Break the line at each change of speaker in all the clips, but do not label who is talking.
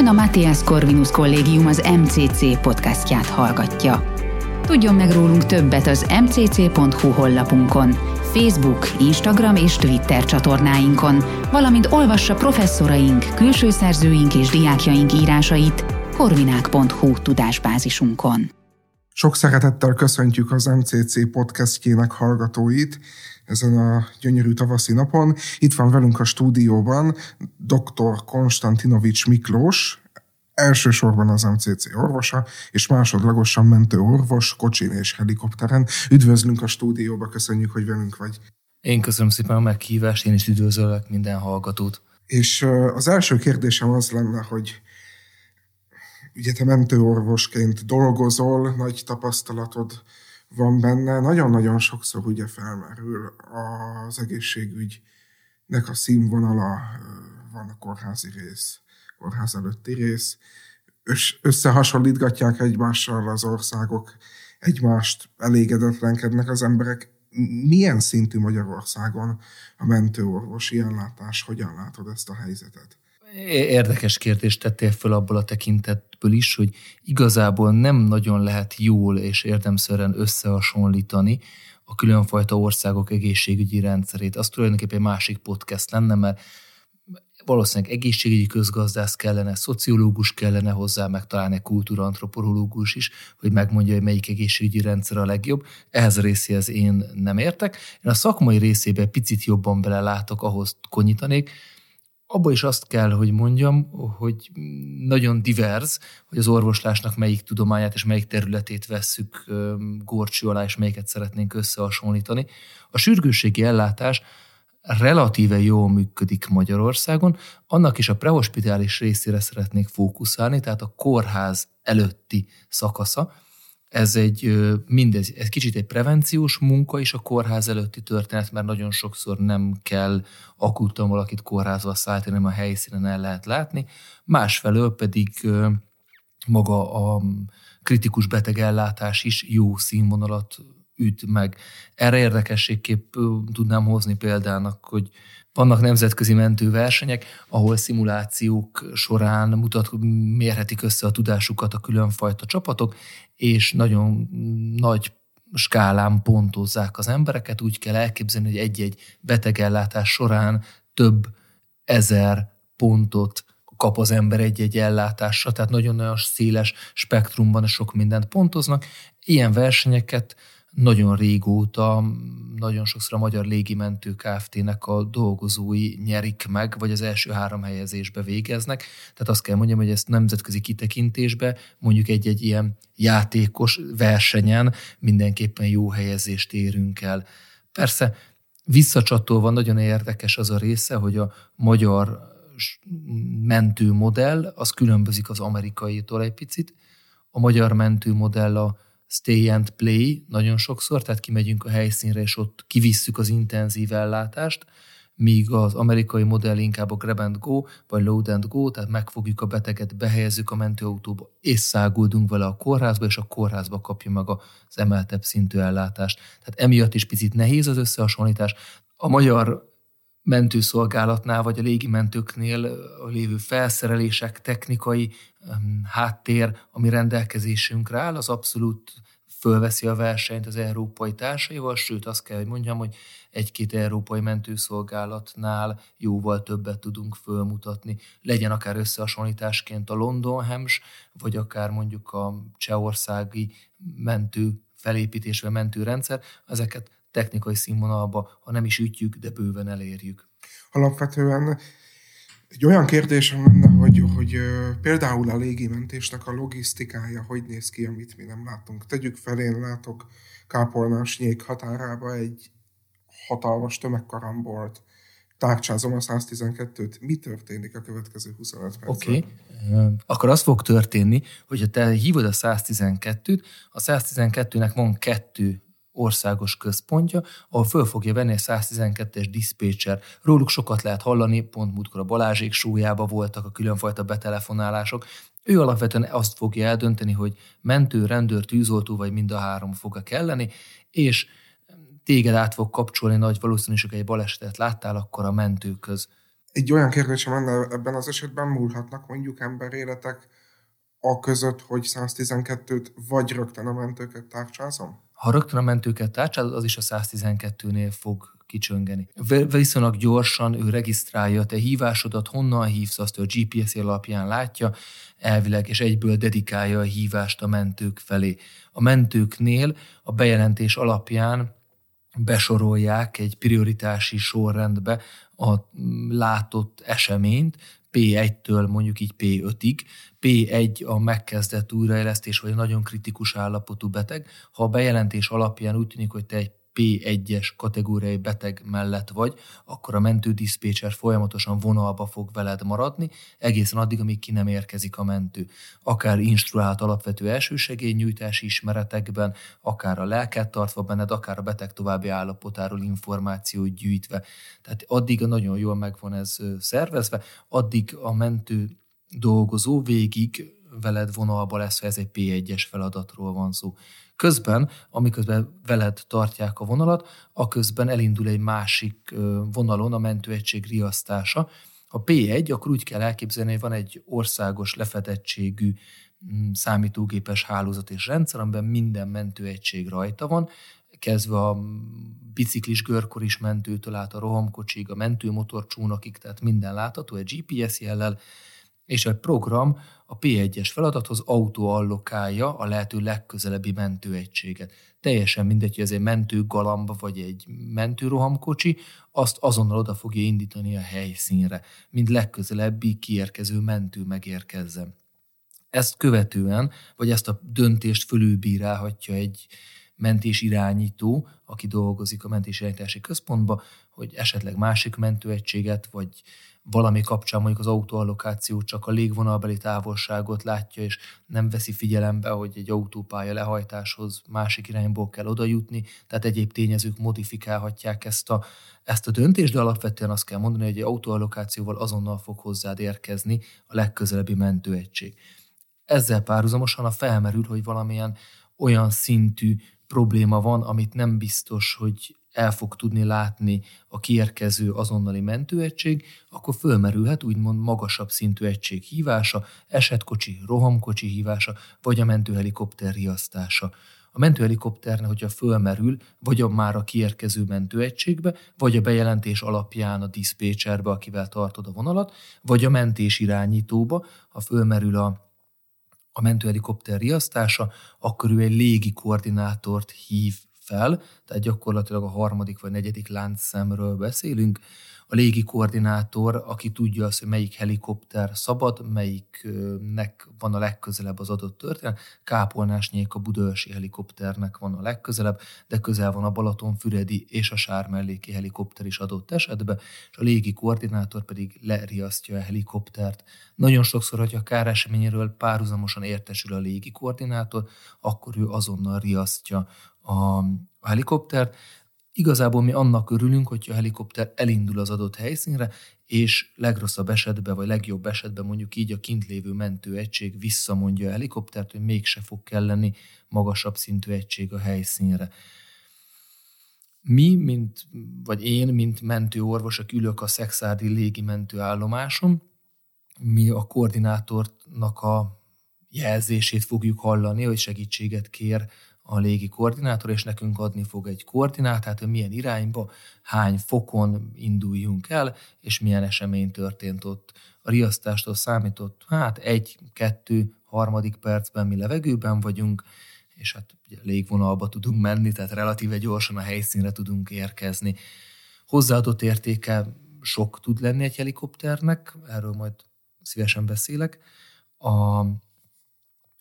Ön a Matthias Corvinus Kollégium az MCC podcastját hallgatja. Tudjon meg rólunk többet az mcc.hu honlapunkon, Facebook, Instagram és Twitter csatornáinkon, valamint olvassa professzoraink, külső szerzőink és diákjaink írásait korvinák.hu tudásbázisunkon.
Sok szeretettel köszöntjük az MCC podcastjének hallgatóit ezen a gyönyörű tavaszi napon. Itt van velünk a stúdióban dr. Konstantinovics Miklós, elsősorban az MCC orvosa, és másodlagosan mentő orvos, kocsin és helikopteren. Üdvözlünk a stúdióba, köszönjük, hogy velünk vagy.
Én köszönöm szépen a meghívást, én is üdvözöllek minden hallgatót.
És az első kérdésem az lenne, hogy ugye te mentőorvosként dolgozol, nagy tapasztalatod van benne, nagyon-nagyon sokszor ugye felmerül az egészségügynek a színvonala, van a kórházi rész, kórház előtti rész, összehasonlítgatják egymással az országok, egymást elégedetlenkednek az emberek. Milyen szintű Magyarországon a mentőorvosi ellátás? Hogyan látod ezt a helyzetet?
Érdekes kérdést tettél föl abból a tekintetből is, hogy igazából nem nagyon lehet jól és érdemszerűen összehasonlítani a különfajta országok egészségügyi rendszerét. Az tulajdonképpen egy másik podcast lenne, mert valószínűleg egészségügyi közgazdász kellene, szociológus kellene hozzá, meg talán egy kultúraantropológus is, hogy megmondja, hogy melyik egészségügyi rendszer a legjobb. Ehhez a részéhez én nem értek. Én a szakmai részébe picit jobban belelátok, ahhoz konyítanék. Abba is azt kell, hogy mondjam, hogy nagyon divers, hogy az orvoslásnak melyik tudományát és melyik területét vesszük górcső alá, és melyiket szeretnénk összehasonlítani. A sürgősségi ellátás relatíve jól működik Magyarországon, annak is a prehospitális részére szeretnék fókuszálni, tehát a kórház előtti szakasza. Ez egy mindez, ez kicsit egy prevenciós munka is a kórház előtti történet, mert nagyon sokszor nem kell akuttan valakit kórházba szállítani, hanem a helyszínen el lehet látni. Másfelől pedig maga a kritikus betegellátás is jó színvonalat üt meg. Erre érdekességképp tudnám hozni példának, hogy vannak nemzetközi mentőversenyek, ahol szimulációk során mutat, mérhetik össze a tudásukat a különfajta csapatok, és nagyon nagy skálán pontozzák az embereket. Úgy kell elképzelni, hogy egy-egy betegellátás során több ezer pontot kap az ember egy-egy ellátásra, tehát nagyon-nagyon széles spektrumban sok mindent pontoznak. Ilyen versenyeket nagyon régóta, nagyon sokszor a Magyar Légimentő Kft-nek a dolgozói nyerik meg, vagy az első három helyezésbe végeznek. Tehát azt kell mondjam, hogy ezt nemzetközi kitekintésbe, mondjuk egy-egy ilyen játékos versenyen mindenképpen jó helyezést érünk el. Persze visszacsatolva nagyon érdekes az a része, hogy a magyar mentőmodell az különbözik az amerikaitól egy picit. A magyar mentőmodell a stay and play nagyon sokszor, tehát kimegyünk a helyszínre, és ott kivisszük az intenzív ellátást, míg az amerikai modell inkább a grab and go, vagy load and go, tehát megfogjuk a beteget, behelyezzük a mentőautóba, és száguldunk vele a kórházba, és a kórházba kapja meg az emeltebb szintű ellátást. Tehát emiatt is picit nehéz az összehasonlítás. A magyar mentőszolgálatnál, vagy a légimentőknél lévő felszerelések, technikai háttér, ami rendelkezésünkre áll, az abszolút fölveszi a versenyt az európai társaival, sőt azt kell, hogy mondjam, hogy egy-két európai mentőszolgálatnál jóval többet tudunk fölmutatni. Legyen akár összehasonlításként a London Hems, vagy akár mondjuk a csehországi mentő felépítés vagy mentőrendszer, ezeket technikai színvonalba, ha nem is ütjük, de bőven elérjük.
Alapvetően egy olyan kérdésem lenne, hogy, hogy például a légimentésnek a logisztikája hogy néz ki, amit mi nem látunk. Tegyük fel, én látok Kápolnás nyék határába egy hatalmas tömegkarambolt, tárcsázom a 112-t. Mi történik a következő 25 percben?
Oké, okay. akkor az fog történni, hogyha te hívod a 112-t, a 112-nek van kettő országos központja, ahol föl fogja venni a 112-es diszpécser. Róluk sokat lehet hallani, pont múltkor a Balázsék súlyába voltak a különfajta betelefonálások. Ő alapvetően azt fogja eldönteni, hogy mentő, rendőr, tűzoltó vagy mind a három fog-e kelleni, és téged át fog kapcsolni nagy valószínűség, egy balesetet láttál, akkor a mentőköz.
Egy olyan kérdésem lenne, ebben az esetben múlhatnak mondjuk emberéletek a között, hogy 112-t vagy rögtön a mentőket tárcsázom?
Ha rögtön a mentőket tárcsázod, az is a 112-nél fog kicsöngeni. Viszonylag gyorsan ő regisztrálja a te hívásodat, honnan hívsz, azt a GPS alapján látja, elvileg, és egyből dedikálja a hívást a mentők felé. A mentőknél a bejelentés alapján besorolják egy prioritási sorrendbe a látott eseményt, P1-től mondjuk így P5-ig. P1 a megkezdett újraélesztés, vagy a nagyon kritikus állapotú beteg. Ha a bejelentés alapján úgy tűnik, hogy te egy P1-es kategóriai beteg mellett vagy, akkor a mentődiszpécser folyamatosan vonalba fog veled maradni, egészen addig, amíg ki nem érkezik a mentő. Akár instruált alapvető elsősegélynyújtási ismeretekben, akár a lelket tartva benned, akár a beteg további állapotáról információt gyűjtve. Tehát addig nagyon jól meg van ez szervezve, addig a mentő dolgozó végig veled vonalba lesz, ha ez egy P1-es feladatról van szó. Közben, amiközben veled tartják a vonalat, a közben elindul egy másik vonalon a mentőegység riasztása. Ha P1, akkor úgy kell elképzelni, hogy van egy országos lefedettségű mm, számítógépes hálózat és rendszer, amiben minden mentőegység rajta van, kezdve a biciklis görkoris mentőtől át a rohamkocsig, a mentőmotorcsónakig, tehát minden látható egy GPS jellel, és egy program a P1-es feladathoz autoallokálja a lehető legközelebbi mentőegységet. Teljesen mindegy, hogy ez egy mentőgalamba vagy egy mentőrohamkocsi, azt azonnal oda fogja indítani a helyszínre, mint legközelebbi kiérkező mentő megérkezzen. Ezt követően, vagy ezt a döntést fölülbírálhatja egy mentés irányító, aki dolgozik a mentés irányítási központba, hogy esetleg másik mentőegységet, vagy valami kapcsán mondjuk az autóallokáció csak a légvonalbeli távolságot látja, és nem veszi figyelembe, hogy egy autópálya lehajtáshoz másik irányból kell odajutni, tehát egyéb tényezők modifikálhatják ezt a, ezt a döntést, de alapvetően azt kell mondani, hogy egy autóallokációval azonnal fog hozzád érkezni a legközelebbi mentőegység. Ezzel párhuzamosan a felmerül, hogy valamilyen olyan szintű probléma van, amit nem biztos, hogy el fog tudni látni a kiérkező azonnali mentőegység, akkor fölmerülhet úgymond magasabb szintű egység hívása, esetkocsi, rohamkocsi hívása, vagy a mentőhelikopter riasztása. A mentőhelikopternek, hogyha fölmerül, vagy a már a kiérkező mentőegységbe, vagy a bejelentés alapján a diszpécserbe, akivel tartod a vonalat, vagy a mentés irányítóba, ha fölmerül a a mentőhelikopter riasztása, akkor ő egy légi koordinátort hív fel, tehát gyakorlatilag a harmadik vagy negyedik láncszemről beszélünk. A légi koordinátor, aki tudja azt, hogy melyik helikopter szabad, melyiknek van a legközelebb az adott történet. Kápolnásnyék a budaörsi helikopternek van a legközelebb, de közel van a Balatonfüredi és a Sármelléki helikopter is adott esetben, és a légi koordinátor pedig leriasztja a helikoptert. Nagyon sokszor, hogy a káreseményről párhuzamosan értesül a légi koordinátor, akkor ő azonnal riasztja a helikoptert. Igazából mi annak örülünk, hogyha a helikopter elindul az adott helyszínre, és legrosszabb esetben, vagy legjobb esetben mondjuk így a kint lévő mentőegység visszamondja a helikoptert, hogy mégse fog kelleni magasabb szintű egység a helyszínre. Mi, mint, vagy én, mint mentőorvos, aki ülök a Szexárdi légi mentőállomáson, mi a koordinátornak a jelzését fogjuk hallani, hogy segítséget kér a légi koordinátor, és nekünk adni fog egy koordinátát, hogy milyen irányba, hány fokon induljunk el, és milyen esemény történt ott. A riasztástól számított, hát egy-kettő harmadik percben mi levegőben vagyunk, és hát ugye légvonalba tudunk menni, tehát relatíve gyorsan a helyszínre tudunk érkezni. Hozzáadott értéke sok tud lenni egy helikopternek, erről majd szívesen beszélek. A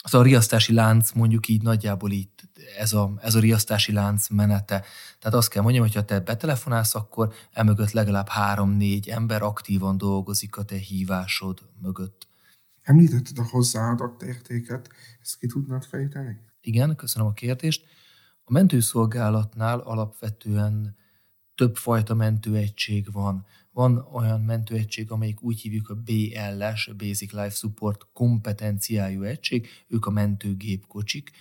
az a riasztási lánc mondjuk így nagyjából így ez a, ez a riasztási lánc menete. Tehát azt kell mondjam, hogy ha te betelefonálsz, akkor emögött legalább három-négy ember aktívan dolgozik a te hívásod mögött.
Említetted a hozzáadott értéket, ezt ki tudnád fejteni?
Igen, köszönöm a kérdést. A mentőszolgálatnál alapvetően több fajta mentőegység van. Van olyan mentőegység, amelyik úgy hívjuk a BLS, Basic Life Support kompetenciájú egység, ők a mentőgépkocsik,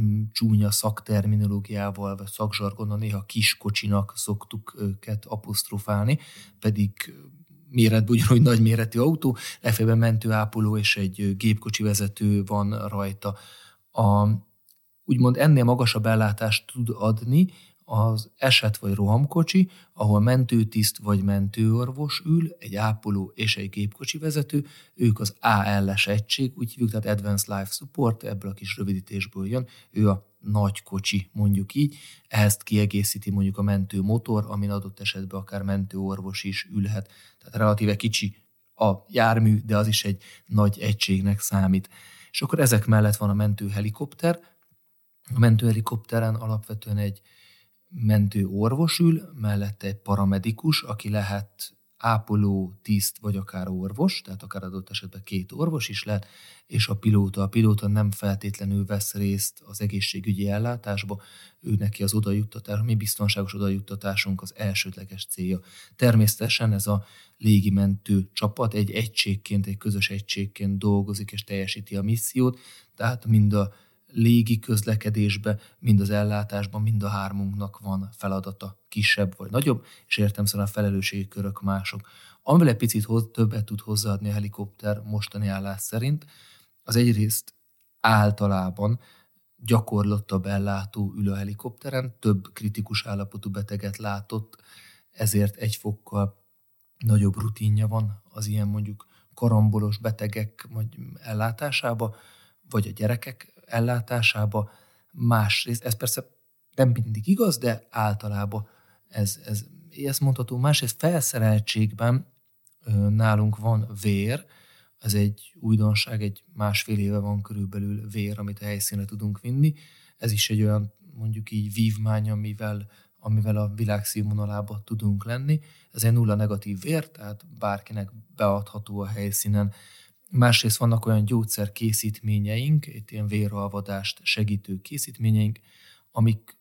mm, csúnya szakterminológiával vagy szakzsargonon néha kiskocsinak szoktuk őket apostrofálni, pedig méretben ugyanúgy nagy méretű autó, legfeljebb mentőápoló és egy gépkocsi vezető van rajta. A, úgymond ennél magasabb ellátást tud adni az eset vagy rohamkocsi, ahol mentőtiszt vagy mentőorvos ül, egy ápoló és egy gépkocsi vezető, ők az ALS egység, úgy hívjuk, tehát Advanced Life Support, ebből a kis rövidítésből jön, ő a nagy kocsi, mondjuk így, ehhez kiegészíti mondjuk a mentő motor, amin adott esetben akár mentőorvos is ülhet. Tehát relatíve kicsi a jármű, de az is egy nagy egységnek számít. És akkor ezek mellett van a mentőhelikopter. A mentőhelikopteren alapvetően egy mentő orvos ül, mellette egy paramedikus, aki lehet ápoló, tiszt vagy akár orvos, tehát akár adott esetben két orvos is lehet, és a pilóta. A pilóta nem feltétlenül vesz részt az egészségügyi ellátásba, ő neki az odajuttatás, mi biztonságos odajuttatásunk az elsődleges célja. Természetesen ez a légimentő csapat egy egységként, egy közös egységként dolgozik és teljesíti a missziót, tehát mind a légi közlekedésbe, mind az ellátásban, mind a hármunknak van feladata, kisebb vagy nagyobb, és értem szerint a felelősségi körök mások. Amivel egy picit hoz, többet tud hozzáadni a helikopter mostani állás szerint, az egyrészt általában gyakorlottabb ellátó ül a helikopteren, több kritikus állapotú beteget látott, ezért egy fokkal nagyobb rutinja van az ilyen mondjuk karambolos betegek vagy ellátásába, vagy a gyerekek ellátásába. Másrészt, ez persze nem mindig igaz, de általában ez, ez ezt mondható. Másrészt felszereltségben nálunk van vér, ez egy újdonság, egy másfél éve van körülbelül vér, amit a helyszínre tudunk vinni. Ez is egy olyan mondjuk így vívmány, amivel, amivel a világ színvonalába tudunk lenni. Ez egy nulla negatív vér, tehát bárkinek beadható a helyszínen. Másrészt vannak olyan gyógyszerkészítményeink, itt ilyen véralvadást segítő készítményeink, amik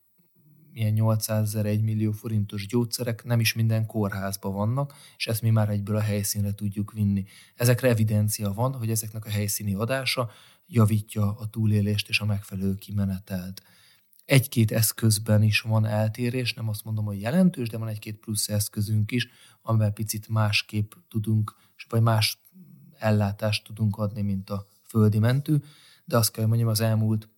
ilyen 800 ezer, 1 millió forintos gyógyszerek nem is minden kórházban vannak, és ezt mi már egyből a helyszínre tudjuk vinni. Ezekre evidencia van, hogy ezeknek a helyszíni adása javítja a túlélést és a megfelelő kimenetelt. Egy-két eszközben is van eltérés, nem azt mondom, hogy jelentős, de van egy-két plusz eszközünk is, amivel picit másképp tudunk, vagy más ellátást tudunk adni, mint a földi mentő, de azt kell mondjam, az elmúlt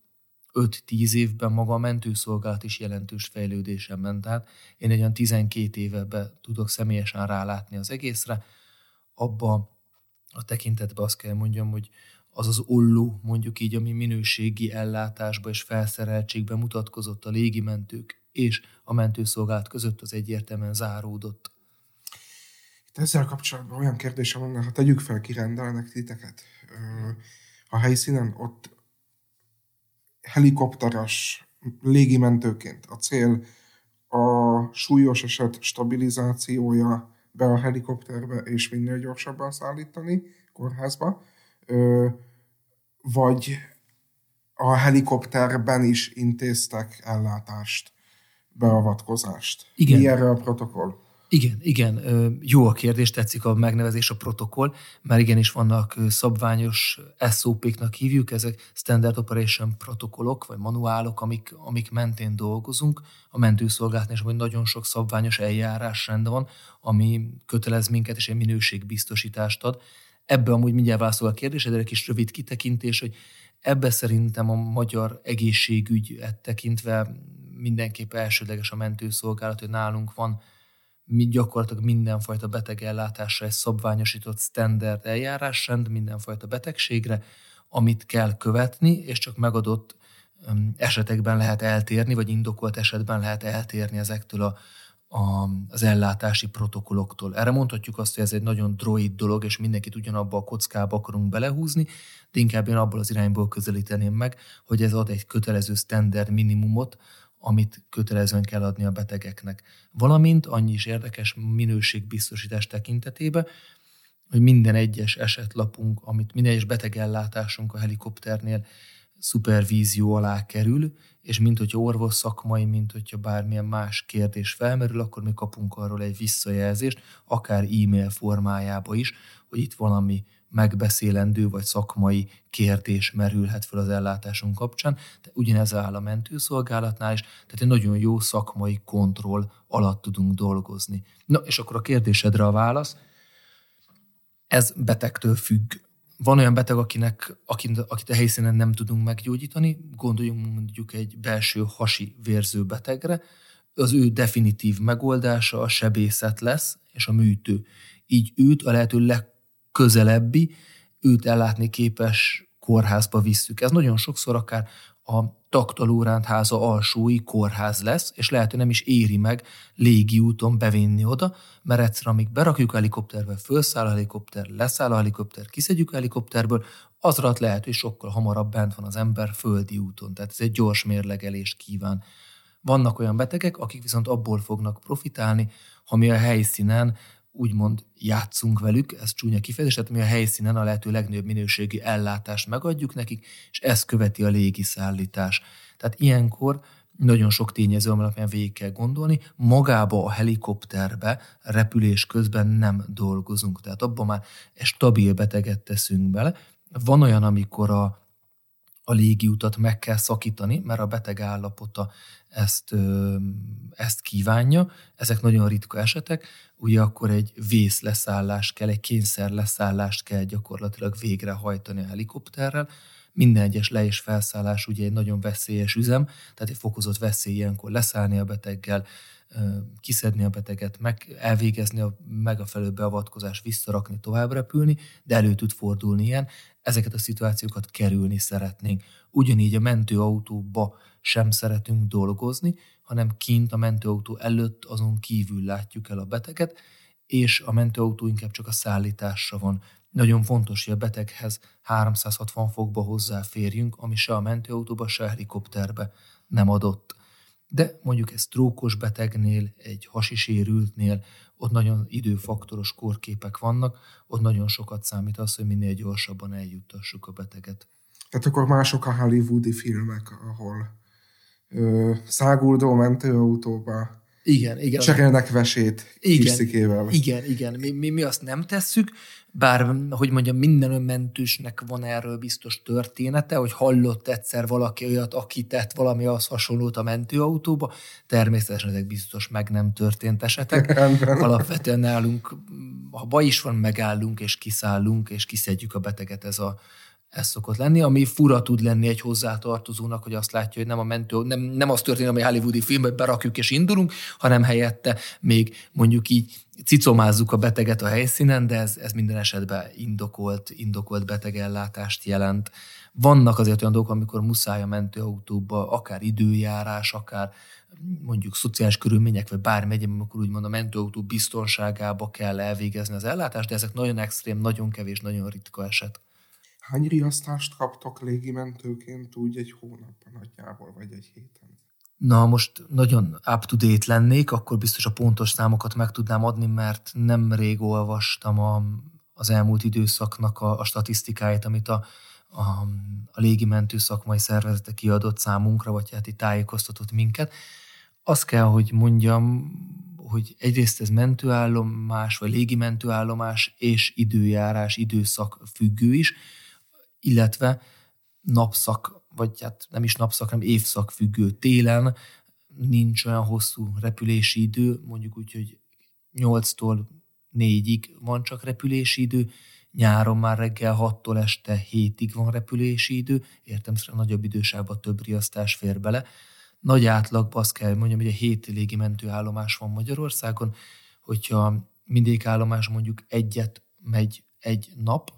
5-10 évben maga a mentőszolgálat is jelentős fejlődésen ment át. Én egy olyan 12 éve tudok személyesen rálátni az egészre. Abba a tekintetben azt kell mondjam, hogy az az olló, mondjuk így, ami minőségi ellátásba és felszereltségben mutatkozott a légimentők és a mentőszolgálat között, az egyértelműen záródott.
Ezzel kapcsolatban olyan kérdésem van, ha tegyük fel, kirendelnek titeket a helyszínen, ott helikopteres légimentőként a cél a súlyos eset stabilizációja be a helikopterbe és minél gyorsabban szállítani kórházba, vagy a helikopterben is intéztek ellátást, beavatkozást.
Igen.
Mi erre a protokoll?
Igen, igen, jó a kérdés, tetszik a megnevezés, a protokoll, mert igenis vannak szabványos SOP-knak hívjuk, ezek Standard Operation protokollok, vagy manuálok, amik, amik mentén dolgozunk. A mentőszolgálatnál is hogy nagyon sok szabványos eljárásrend van, ami kötelez minket, és egy minőségbiztosítást ad. Ebbe amúgy mindjárt válaszol a kérdésedre, egy kis rövid kitekintés, hogy ebbe szerintem a magyar egészségügy tekintve mindenképp elsődleges a mentőszolgálat, hogy nálunk van gyakorlatilag mindenfajta betegellátásra egy szabványosított standard eljárásrend, mindenfajta betegségre, amit kell követni, és csak megadott esetekben lehet eltérni, vagy indokolt esetben lehet eltérni ezektől a, a, az ellátási protokolloktól. Erre mondhatjuk azt, hogy ez egy nagyon droid dolog, és mindenkit ugyanabba a kockába akarunk belehúzni, de inkább én abból az irányból közelíteném meg, hogy ez ad egy kötelező standard minimumot, amit kötelezően kell adni a betegeknek. Valamint annyi is érdekes minőségbiztosítás tekintetében, hogy minden egyes esetlapunk, amit minden egyes betegellátásunk a helikopternél szupervízió alá kerül, és mint hogyha orvos szakmai, mint hogyha bármilyen más kérdés felmerül, akkor mi kapunk arról egy visszajelzést, akár e-mail formájába is, hogy itt valami megbeszélendő vagy szakmai kérdés merülhet fel az ellátásunk kapcsán, de ugyanez áll a mentőszolgálatnál is, tehát egy nagyon jó szakmai kontroll alatt tudunk dolgozni. Na, és akkor a kérdésedre a válasz. Ez betegtől függ. Van olyan beteg, akinek, akit, akit a helyszínen nem tudunk meggyógyítani, gondoljunk mondjuk egy belső hasi vérző betegre, az ő definitív megoldása a sebészet lesz, és a műtő. Így őt a lehető legközelebbi, őt ellátni képes kórházba visszük. Ez nagyon sokszor akár a Taktalóránt háza alsói kórház lesz, és lehet, hogy nem is éri meg légi úton bevinni oda, mert egyszer, amíg berakjuk a helikopterbe, felszáll a helikopter, leszáll a helikopter, kiszedjük a helikopterből, azra lehet, hogy sokkal hamarabb bent van az ember földi úton. Tehát ez egy gyors mérlegelést kíván. Vannak olyan betegek, akik viszont abból fognak profitálni, ha mi a helyszínen úgymond játszunk velük, ez csúnya kifejezés, tehát mi a helyszínen a lehető legnagyobb minőségi ellátást megadjuk nekik, és ez követi a légiszállítás. Tehát ilyenkor nagyon sok tényező, alapján végig kell gondolni, magába a helikopterbe repülés közben nem dolgozunk. Tehát abban már egy stabil beteget teszünk bele. Van olyan, amikor a a légiutat meg kell szakítani, mert a beteg állapota ezt, ezt kívánja. Ezek nagyon ritka esetek. Ugye akkor egy vész leszállás kell, egy kényszer leszállást kell gyakorlatilag végrehajtani a helikopterrel. Minden egyes le- és felszállás ugye egy nagyon veszélyes üzem, tehát egy fokozott veszély ilyenkor leszállni a beteggel, kiszedni a beteget, meg, elvégezni a megfelelő beavatkozást, visszarakni, tovább repülni, de elő tud fordulni ilyen. Ezeket a szituációkat kerülni szeretnénk. Ugyanígy a mentőautóba sem szeretünk dolgozni, hanem kint a mentőautó előtt azon kívül látjuk el a beteget, és a mentőautó inkább csak a szállításra van. Nagyon fontos, hogy a beteghez 360 fokba hozzáférjünk, ami se a mentőautóba, se a helikopterbe nem adott. De mondjuk egy trókos betegnél, egy hasisérültnél, ott nagyon időfaktoros kórképek vannak, ott nagyon sokat számít az, hogy minél gyorsabban eljuttassuk a beteget.
Tehát akkor mások a hollywoodi filmek, ahol ö, száguldó mentőautóba
igen, igen.
Cserélnek vesét
igen, Igen, igen. Mi, mi, mi azt nem tesszük, bár, hogy mondjam, minden önmentősnek van erről biztos története, hogy hallott egyszer valaki olyat, aki tett valami az hasonlót a mentőautóba. Természetesen ezek biztos meg nem történt esetek. Alapvetően nálunk, ha baj is van, megállunk és kiszállunk, és kiszedjük a beteget ez a ez szokott lenni, ami fura tud lenni egy hozzátartozónak, hogy azt látja, hogy nem a mentő, nem, nem az történik, ami hollywoodi filmben berakjuk és indulunk, hanem helyette még mondjuk így cicomázzuk a beteget a helyszínen, de ez, ez minden esetben indokolt, indokolt betegellátást jelent. Vannak azért olyan dolgok, amikor muszáj a mentőautóba, akár időjárás, akár mondjuk szociális körülmények, vagy bármi egyéb, amikor úgymond a mentőautó biztonságába kell elvégezni az ellátást, de ezek nagyon extrém, nagyon kevés, nagyon ritka eset.
Hány riasztást kaptok légimentőként úgy egy hónapban nagyjából, vagy egy héten?
Na, most nagyon up-to-date lennék, akkor biztos a pontos számokat meg tudnám adni, mert nem rég olvastam a, az elmúlt időszaknak a, a statisztikáit, amit a, a, a légimentő szakmai szervezete kiadott számunkra, vagy hát itt tájékoztatott minket. Azt kell, hogy mondjam, hogy egyrészt ez mentőállomás, vagy légimentőállomás és időjárás, időszak függő is, illetve napszak, vagy hát nem is napszak, hanem évszak függő télen nincs olyan hosszú repülési idő, mondjuk úgy, hogy 8-tól 4-ig van csak repülési idő, nyáron már reggel 6-tól este 7-ig van repülési idő, értem szerint nagyobb idősávban több riasztás fér bele. Nagy átlagban azt kell mondjam, hogy a 7 légimentő állomás van Magyarországon, hogyha mindig állomás mondjuk egyet megy egy nap,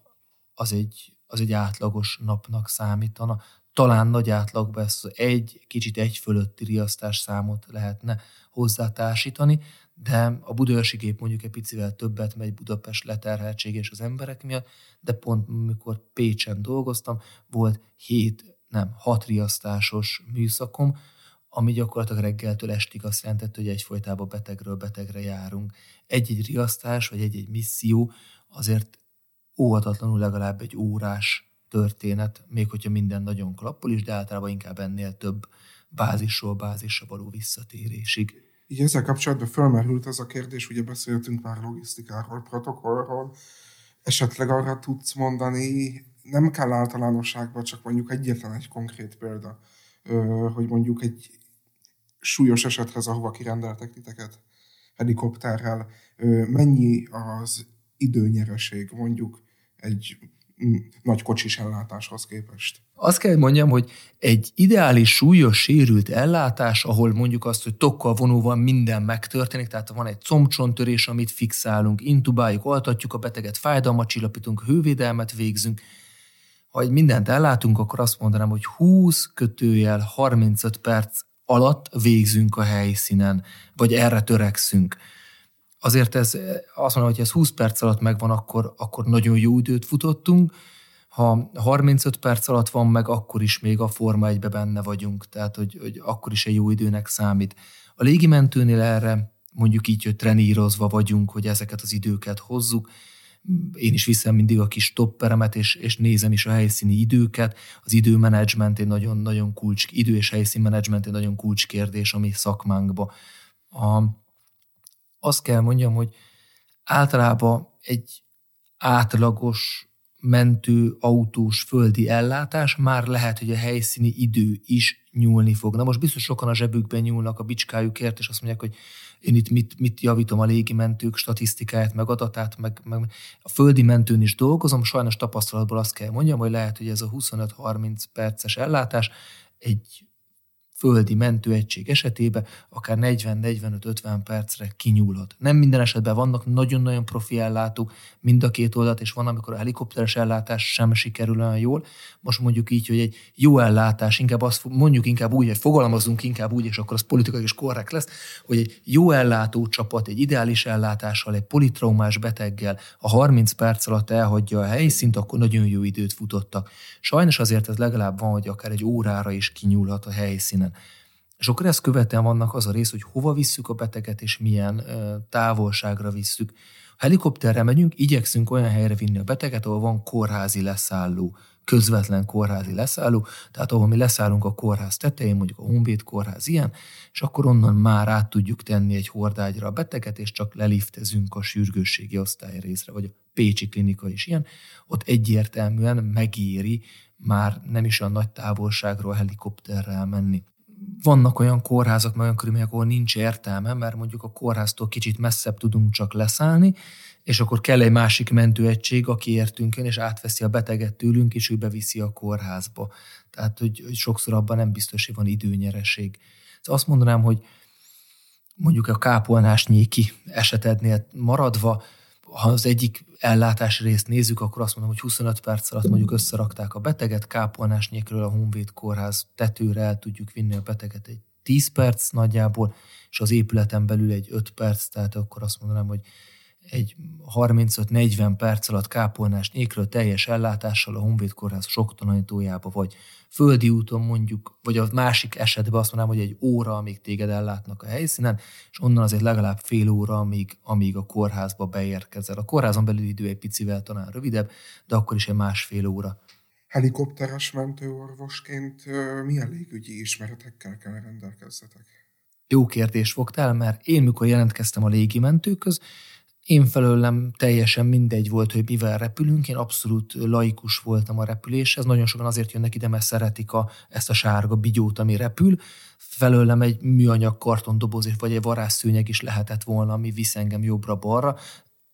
az egy az egy átlagos napnak számítana. Talán nagy átlagban ezt egy, kicsit egy fölötti riasztás számot lehetne hozzátársítani, de a Budaörsi gép mondjuk egy picivel többet megy Budapest leterheltséges az emberek miatt, de pont amikor Pécsen dolgoztam, volt hét, nem, hat riasztásos műszakom, ami gyakorlatilag reggeltől estig azt jelentette, hogy egyfolytában betegről betegre járunk. Egy-egy riasztás, vagy egy-egy misszió azért óhatatlanul legalább egy órás történet, még hogyha minden nagyon klappol is, de általában inkább ennél több bázisról bázisra való visszatérésig.
Így ezzel kapcsolatban felmerült az a kérdés, ugye beszéltünk már logisztikáról, protokollról, esetleg arra tudsz mondani, nem kell általánosságban, csak mondjuk egyetlen egy konkrét példa, hogy mondjuk egy súlyos esethez, ahova kirendeltek titeket helikopterrel, mennyi az időnyereség mondjuk egy nagy kocsis ellátáshoz képest?
Azt kell, mondjam, hogy egy ideális súlyos sérült ellátás, ahol mondjuk azt, hogy tokkal vonóval minden megtörténik, tehát van egy combcsontörés, amit fixálunk, intubáljuk, altatjuk a beteget, fájdalmat csillapítunk, hővédelmet végzünk, ha egy mindent ellátunk, akkor azt mondanám, hogy 20 kötőjel 35 perc alatt végzünk a helyszínen, vagy erre törekszünk. Azért ez, azt mondom, hogy ez 20 perc alatt megvan, akkor, akkor nagyon jó időt futottunk, ha 35 perc alatt van meg, akkor is még a Forma 1 benne vagyunk, tehát hogy, hogy akkor is egy jó időnek számít. A légimentőnél erre mondjuk így, hogy trenírozva vagyunk, hogy ezeket az időket hozzuk, én is viszem mindig a kis topperemet, és, és nézem is a helyszíni időket. Az időmenedzsment egy nagyon, nagyon kulcs, idő és helyszínmenedzsment egy nagyon kulcskérdés a mi szakmánkba. A, azt kell mondjam, hogy általában egy átlagos mentő, autós, földi ellátás, már lehet, hogy a helyszíni idő is nyúlni fog. Na most biztos sokan a zsebükben nyúlnak a bicskájukért, és azt mondják, hogy én itt mit, mit javítom a légimentők statisztikáját, meg adatát, meg, meg a földi mentőn is dolgozom. Sajnos tapasztalatból azt kell mondjam, hogy lehet, hogy ez a 25-30 perces ellátás egy földi mentőegység esetében akár 40-45-50 percre kinyúlhat. Nem minden esetben vannak nagyon-nagyon profi ellátók mind a két oldalt, és van, amikor a helikopteres ellátás sem sikerül olyan jól. Most mondjuk így, hogy egy jó ellátás, inkább azt mondjuk inkább úgy, hogy fogalmazunk inkább úgy, és akkor az politikai is korrekt lesz, hogy egy jó ellátó csapat, egy ideális ellátással, egy politraumás beteggel a 30 perc alatt elhagyja a helyszínt, akkor nagyon jó időt futottak. Sajnos azért ez legalább van, hogy akár egy órára is kinyúlhat a helyszínen esetben. És akkor ezt követően vannak az a rész, hogy hova visszük a beteget, és milyen távolságra visszük. Ha helikopterre megyünk, igyekszünk olyan helyre vinni a beteget, ahol van kórházi leszálló, közvetlen kórházi leszálló, tehát ahol mi leszállunk a kórház tetején, mondjuk a Honvéd kórház ilyen, és akkor onnan már át tudjuk tenni egy hordágyra a beteget, és csak leliftezünk a sürgősségi osztály részre, vagy a Pécsi klinika is ilyen, ott egyértelműen megéri már nem is olyan nagy távolságról helikopterrel menni. Vannak olyan kórházak, olyan körülmények, ahol nincs értelme, mert mondjuk a kórháztól kicsit messzebb tudunk csak leszállni, és akkor kell egy másik mentőegység, aki értünk jön, és átveszi a beteget tőlünk, és ő beviszi a kórházba. Tehát, hogy, hogy sokszor abban nem biztos, hogy van időnyereség. Szóval azt mondanám, hogy mondjuk a kápolnás nyéki esetednél maradva, ha az egyik ellátási részt nézzük, akkor azt mondom, hogy 25 perc alatt mondjuk összerakták a beteget, kápolnás nélkül a Honvéd kórház tetőre el tudjuk vinni a beteget egy 10 perc nagyjából, és az épületen belül egy 5 perc, tehát akkor azt mondanám, hogy egy 35-40 perc alatt kápolnás nélkül teljes ellátással a Honvéd Kórház soktalanítójába, vagy földi úton mondjuk, vagy a másik esetben azt mondanám, hogy egy óra, amíg téged ellátnak a helyszínen, és onnan azért legalább fél óra, amíg, amíg a kórházba beérkezel. A kórházon belül idő egy picivel talán rövidebb, de akkor is egy másfél óra.
Helikopteres mentőorvosként milyen légügyi ismeretekkel kell rendelkezzetek?
Jó kérdés fogtál, mert én mikor jelentkeztem a légimentőköz, én felőlem teljesen mindegy volt, hogy mivel repülünk, én abszolút laikus voltam a repüléshez. Nagyon sokan azért jönnek ide, mert szeretik a, ezt a sárga bigyót, ami repül. Felőlem egy műanyag kartondoboz vagy egy varázsszőnyeg is lehetett volna, ami visz engem jobbra-balra.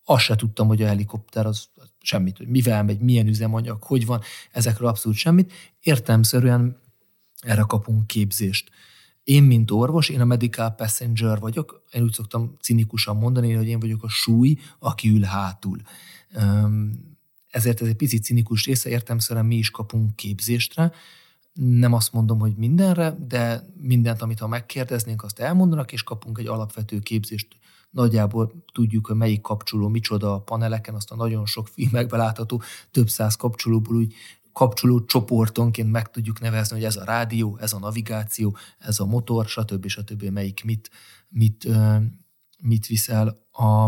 Azt se tudtam, hogy a helikopter az semmit, hogy mivel megy, milyen üzemanyag, hogy van, ezekről abszolút semmit. Értelmszerűen erre kapunk képzést. Én, mint orvos, én a medical passenger vagyok, én úgy szoktam cinikusan mondani, hogy én vagyok a súly, aki ül hátul. Ezért ez egy picit cinikus része, értemszerűen mi is kapunk képzéstre, nem azt mondom, hogy mindenre, de mindent, amit ha megkérdeznénk, azt elmondanak, és kapunk egy alapvető képzést. Nagyjából tudjuk, hogy melyik kapcsoló micsoda a paneleken, azt a nagyon sok filmekben látható, több száz kapcsolóból úgy kapcsoló csoportonként meg tudjuk nevezni, hogy ez a rádió, ez a navigáció, ez a motor, stb. stb. melyik mit, mit, mit viszel. A,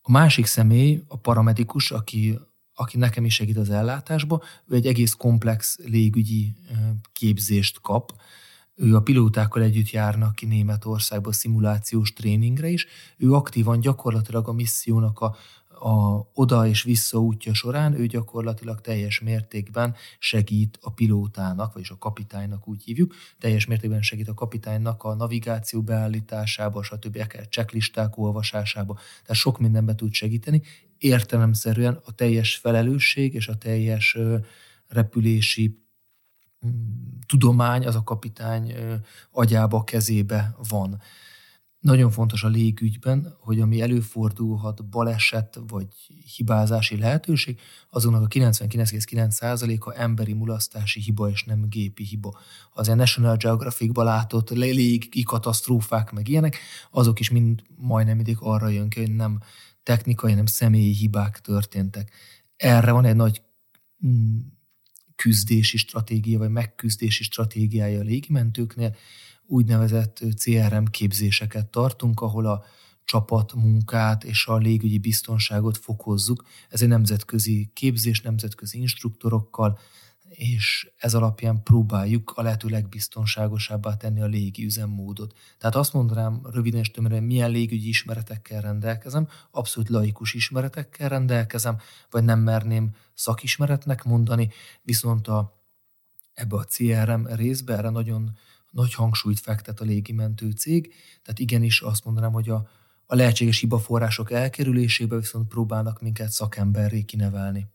a másik személy, a paramedikus, aki, aki nekem is segít az ellátásba, ő egy egész komplex légügyi képzést kap, ő a pilótákkal együtt járnak ki Németországba szimulációs tréningre is, ő aktívan gyakorlatilag a missziónak a a oda és vissza útja során ő gyakorlatilag teljes mértékben segít a pilótának, vagyis a kapitánynak úgy hívjuk, teljes mértékben segít a kapitánynak a navigáció beállításába, stb. akár checklisták olvasásába, tehát sok mindenbe tud segíteni. Értelemszerűen a teljes felelősség és a teljes repülési mm, tudomány az a kapitány agyába, kezébe van. Nagyon fontos a légügyben, hogy ami előfordulhat baleset vagy hibázási lehetőség, azonnak a 99,9%-a emberi mulasztási hiba és nem gépi hiba. Az a National Geographic-ba látott légi katasztrófák meg ilyenek, azok is mind majdnem mindig arra jön ki, hogy nem technikai, hanem személyi hibák történtek. Erre van egy nagy mm, küzdési stratégia, vagy megküzdési stratégiája a légimentőknél, úgynevezett CRM képzéseket tartunk, ahol a csapatmunkát és a légügyi biztonságot fokozzuk. Ez egy nemzetközi képzés, nemzetközi instruktorokkal, és ez alapján próbáljuk a lehető legbiztonságosabbá tenni a légi üzemmódot. Tehát azt mondanám röviden és tömören, milyen légügyi ismeretekkel rendelkezem, abszolút laikus ismeretekkel rendelkezem, vagy nem merném szakismeretnek mondani, viszont a, ebbe a CRM részbe erre nagyon nagy hangsúlyt fektet a légimentő cég, tehát igenis azt mondanám, hogy a, a lehetséges hibaforrások elkerülésébe viszont próbálnak minket szakemberré kinevelni.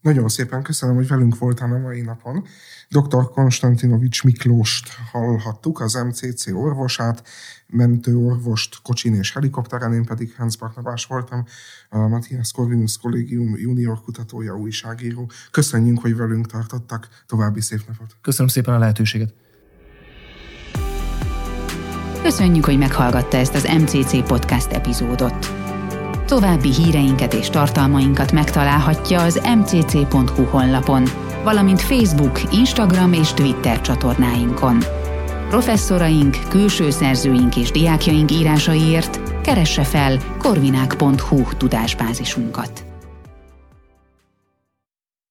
Nagyon szépen köszönöm, hogy velünk voltál a mai napon. Dr. Konstantinovics Miklóst hallhattuk, az MCC orvosát, mentőorvost kocsin és helikopteren, én pedig Hans Barnabás voltam, a Matthias Corvinus Kollégium junior kutatója, újságíró. Köszönjünk, hogy velünk tartottak. További szép napot.
Köszönöm szépen a lehetőséget.
Köszönjük, hogy meghallgatta ezt az MCC podcast epizódot. További híreinket és tartalmainkat megtalálhatja az mcc.hu honlapon, valamint Facebook, Instagram és Twitter csatornáinkon. Professzoraink, külső szerzőink és diákjaink írásaiért keresse fel korvinák.hu tudásbázisunkat.